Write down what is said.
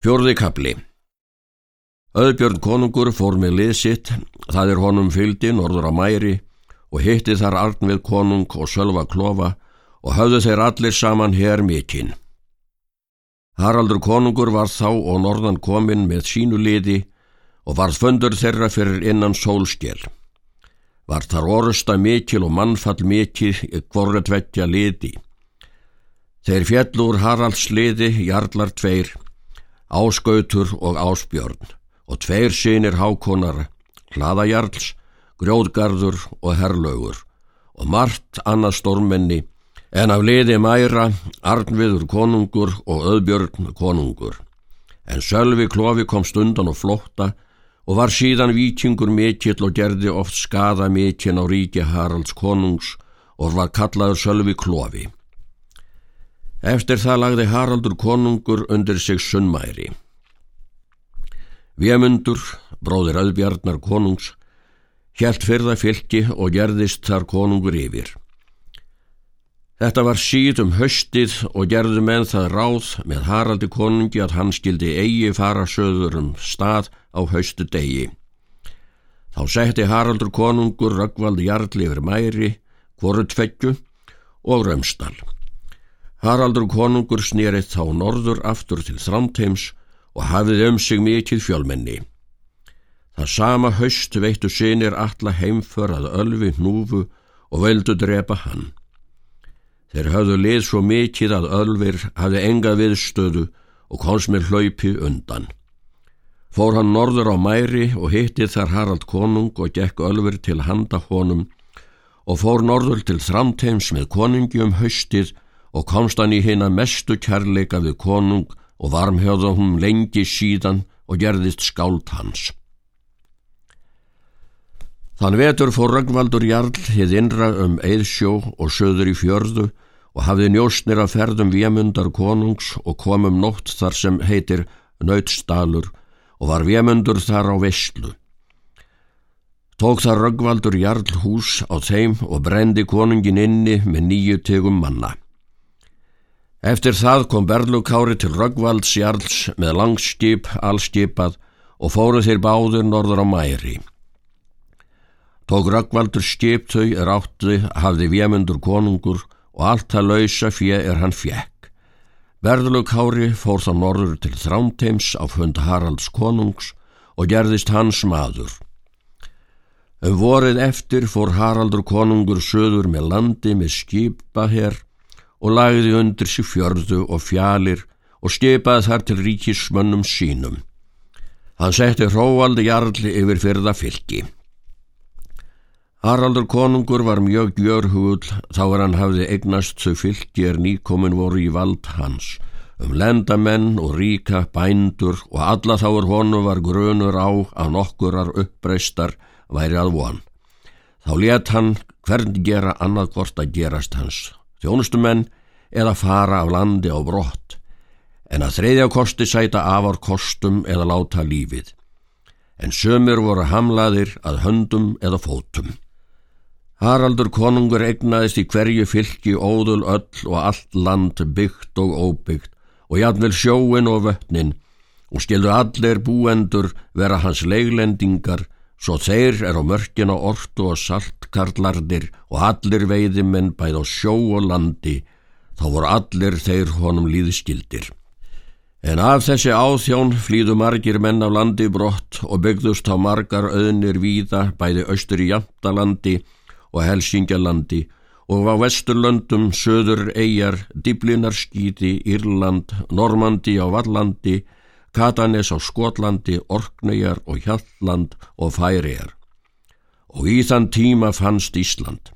Fjórði kapli Öðbjörn konungur fór með liðsitt, það er honum fyldi norður á mæri og hitti þar Arnvið konung og Sölva klofa og höfðu þeir allir saman hér mikinn. Haraldur konungur var þá og norðan kominn með sínu liði og varð föndur þeirra fyrir innan sólskjel. Var þar orusta mikil og mannfall mikil kvorra tveggja liði. Þeir fjellur Haralds liði, jarlar tveir, Áskautur og Ásbjörn og tveir sínir hákonar, hlaðajarls, grjóðgarður og herrlaugur og margt annað stórmenni en af liði mæra Arnviður konungur og Öðbjörn konungur. En Sölvi klofi kom stundan og flótta og var síðan vikingur mikill og gerði oft skada mikinn á ríki Haralds konungs og var kallaður Sölvi klofi. Eftir það lagði Haraldur konungur undir sig sunnmæri. Vémundur, bróðir auðbjarnar konungs, hjælt fyrða fylki og gerðist þar konungur yfir. Þetta var síð um höstið og gerðu menn það ráð með Haraldi konungi að hann skildi eigi fara söður um stað á höstu degi. Þá setti Haraldur konungur Röggvald Jarl yfir mæri, Kvorutfeggju og Römstall. Haraldur konungur snýrið þá norður aftur til Þrámteims og hafið um sig mikið fjölmenni. Það sama haust veittu sinir alla heimför að ölfi núfu og veldu drepa hann. Þeir hafðu lið svo mikið að ölfir hafði enga viðstöðu og komst með hlaupi undan. Fór hann norður á mæri og hittið þar Harald konung og gekk ölfir til handa honum og fór norður til Þrámteims með konungi um haustið og komst hann í hina mestu kærleika við konung og varmhjóða hún lengi síðan og gerðist skált hans. Þann vetur fór Röggvaldur Jarl hið innra um Eðsjó og söður í fjörðu og hafði njóstnir að ferðum vémundar konungs og komum nótt þar sem heitir Nautsdalur og var vémundur þar á Vestlu. Tók þar Röggvaldur Jarl hús á þeim og brendi konungin inni með nýju tegum manna. Eftir það kom Berlukári til Röggvalds Jarls með langskip, allskipað og fóru þeir báður norður á mæri. Tók Röggvaldur skip þau er áttu, hafði vémundur konungur og allt það lausa fjö er hann fjekk. Berlukári fór þá norður til Þrámteims á fund Haralds konungs og gerðist hans maður. Um vorið eftir fór Haraldur konungur söður með landi með skipaherr og lagði undir sig fjörðu og fjalir og skipaði þar til ríkismönnum sínum. Hann setti hróaldi jarli yfir fyrða fylki. Haraldur konungur var mjög gjörhugull þá er hann hafði eignast þau fylki er nýkomin voru í vald hans. Um lendamenn og ríka bændur og alla þá er honu var grunur á að nokkurar uppbreystar væri að von. Þá let hann hvern gera annað hvort að gerast hans þjónustumenn eða fara af landi á brott, en að þreyðja kosti sæta afar kostum eða láta lífið, en sömur voru hamlaðir að höndum eða fótum. Haraldur konungur egnaðist í hverju fylki óðul öll og allt land byggt og óbyggt og jafnvel sjóin og vötnin og skildu allir búendur vera hans leiglendingar svo þeir er á mörkina ortu og saltkarlarnir og allir veiðimenn bæð á sjó og landi, þá voru allir þeir honum líðskildir. En af þessi áþjón flýðu margir menn af landi brott og byggðust á margar öðnir víða bæði austur í Jantalandi og Helsingjalandi og á vesturlöndum söður eigjar, Diblinarskíti, Írland, Normandi á Vallandi, Katanes á Skotlandi, Orkneyjar og Hjalland og Færijar. Og í þann tíma fannst Ísland.